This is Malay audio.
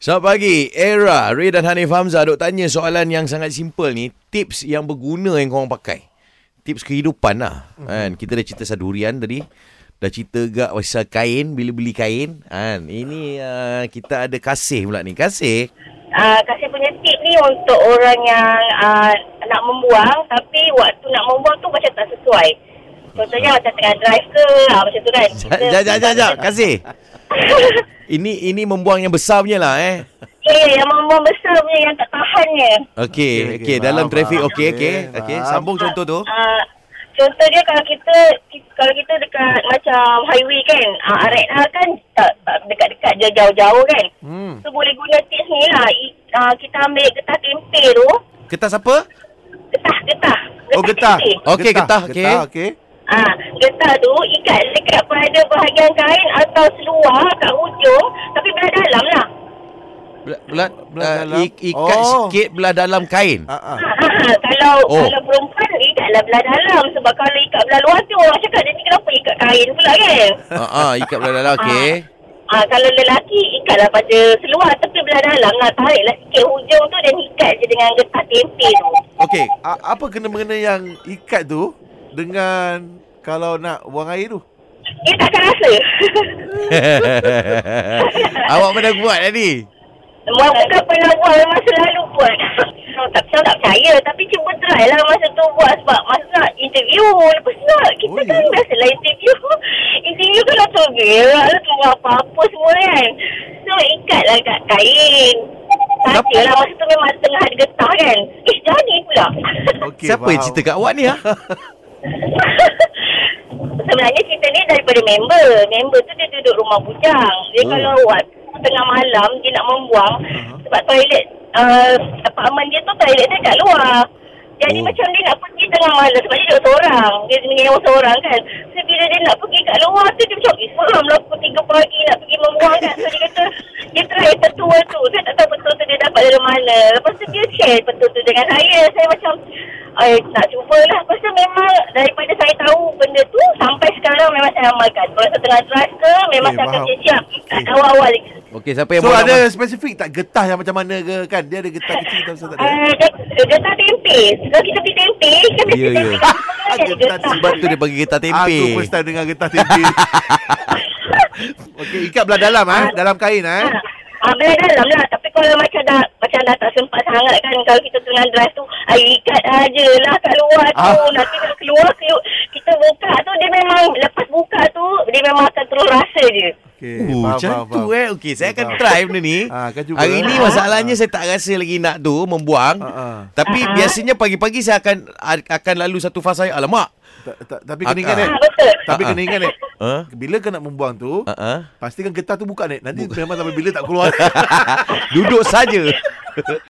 Selamat pagi, Era, Ray dan Hanif Hamzah duk tanya soalan yang sangat simple ni. Tips yang berguna yang korang pakai. Tips kehidupan lah. Mhm. Kan? Kita dah cerita sadurian tadi. Dah cerita gak pasal kain, bila beli kain. Kan? Ini uh, kita ada kasih pula ni. Kasih. uh, kasih punya tip ni untuk orang yang uh, nak membuang tapi waktu nak membuang tu macam tak sesuai. Contohnya macam tengah drive ke, uh, macam tu kan. Jap, jap, jap, jap. Kasih. Ini ini membuang yang besar punya lah eh. Ya, ya, yang membuang besar punya yang tak tahannya. Okey, Okey, okey. okey, Dalam faham, trafik, okey, okey. Okey, sambung contoh tu. Uh, contoh dia kalau kita kalau kita dekat macam highway kan, uh, RNR kan tak, tak dekat-dekat je jauh-jauh kan. Hmm. So boleh guna tips ni lah. I, uh, kita ambil getah tempe tu. Kita siapa? Getah, getah. Oh getah. Okey, getah, okey. Getah, okey. Ah, getah tu ikat dekat pada bahagian kain atau seluar kat hujung tapi belah dalam lah. Belah, belah, Belah uh, dalam. ik- ikat Oh. sikit belah dalam kain. Ha ah. Ha, ha, kalau Oh. kalau perempuan ikatlah belah dalam sebab kalau ikat belah luar tu orang cakap dia ni kenapa ikat kain pula kan. Ha ah, ikat belah dalam okey. Ah, kalau lelaki ikatlah pada seluar tapi belah dalam lah tariklah sikit hujung tu dan ikat je dengan getah tempe tu. Okey, apa kena-mengena yang ikat tu dengan kalau nak buang air tu? Dia takkan rasa. Awak pernah buat tadi? Memang bukan pernah buat memang selalu buat. Saya tak, saya tak percaya tapi cuba try lah masa tu buat sebab masa nak interview lepas tu nak kita Oh, kan ya? biasalah interview. interview kan nak berak lah tu apa-apa semua kan. So ikatlah kat kain. Saja lah masa tu memang tengah ada getah kan. Eh jadi pula. Okey. Siapa yang faham. cerita kat awak ni ha? Sebenarnya cerita ni daripada member. Member tu dia duduk rumah bujang. Dia Oh. oh. kalau waktu tengah malam dia nak membuang Uh-huh. sebab toilet uh, apartmen dia tu toilet dia kat luar. Jadi Oh. macam dia nak pergi tengah malam sebab dia duduk seorang. Dia menyewa seorang kan. So bila dia nak pergi kat luar tu dia macam eh seram lah pukul 3 pagi nak pergi membuang kan. So dia kata dia try petua tu. Saya tak tahu petua tu dia dapat dari mana. Lepas tu dia share petua tu dengan saya. Saya macam Eh, nak cubalah. Lepas tu memang daripada saya tahu benda tu sampai sekarang memang saya amalkan. Kalau saya tengah drive ke, memang Eh, saya akan faham. siap ikat Eh. awal-awal lagi. Okey, siapa yang So ada nama? spesifik tak getah yang macam mana ke kan? Dia ada getah kecil tak usah tak ada. Uh, get- getah tempe. Kalau kita beli tempe, kan Ya, biasa ya. tempe kan jadi Getah getah. Sebab tu dia bagi getah tempe. Aku first time dengar getah tempe. Okey, ikat belah dalam ah, dalam kain ah. Ah, belah dalam lah. Tapi kalau macam dah macam dah tak sempat sangat kan kalau kita tengah drive tu, ah, ikat aja lah kat luar tu. Ah. Nanti kalau keluar, keluar, kita buka tu dia memang lepas buka tu dia memang akan terus rasa je. Okey, Oh, faham, macam faham, tu faham. eh. Okey, saya akan Faham. try benda ni. Akan cuba. Hari ni masalahnya saya tak rasa lagi nak tu membuang. Ah, ah. Tapi Ah. biasanya pagi-pagi saya akan akan lalu satu fasa saya alamak. Ta- ta- Tapi kena ingat eh. Betul. Tapi kena ingat eh. Ha? Bila kau nak membuang tu, Uh -uh. pastikan getah tu buka ni. Nanti memang sampai bila tak keluar. Duduk saja.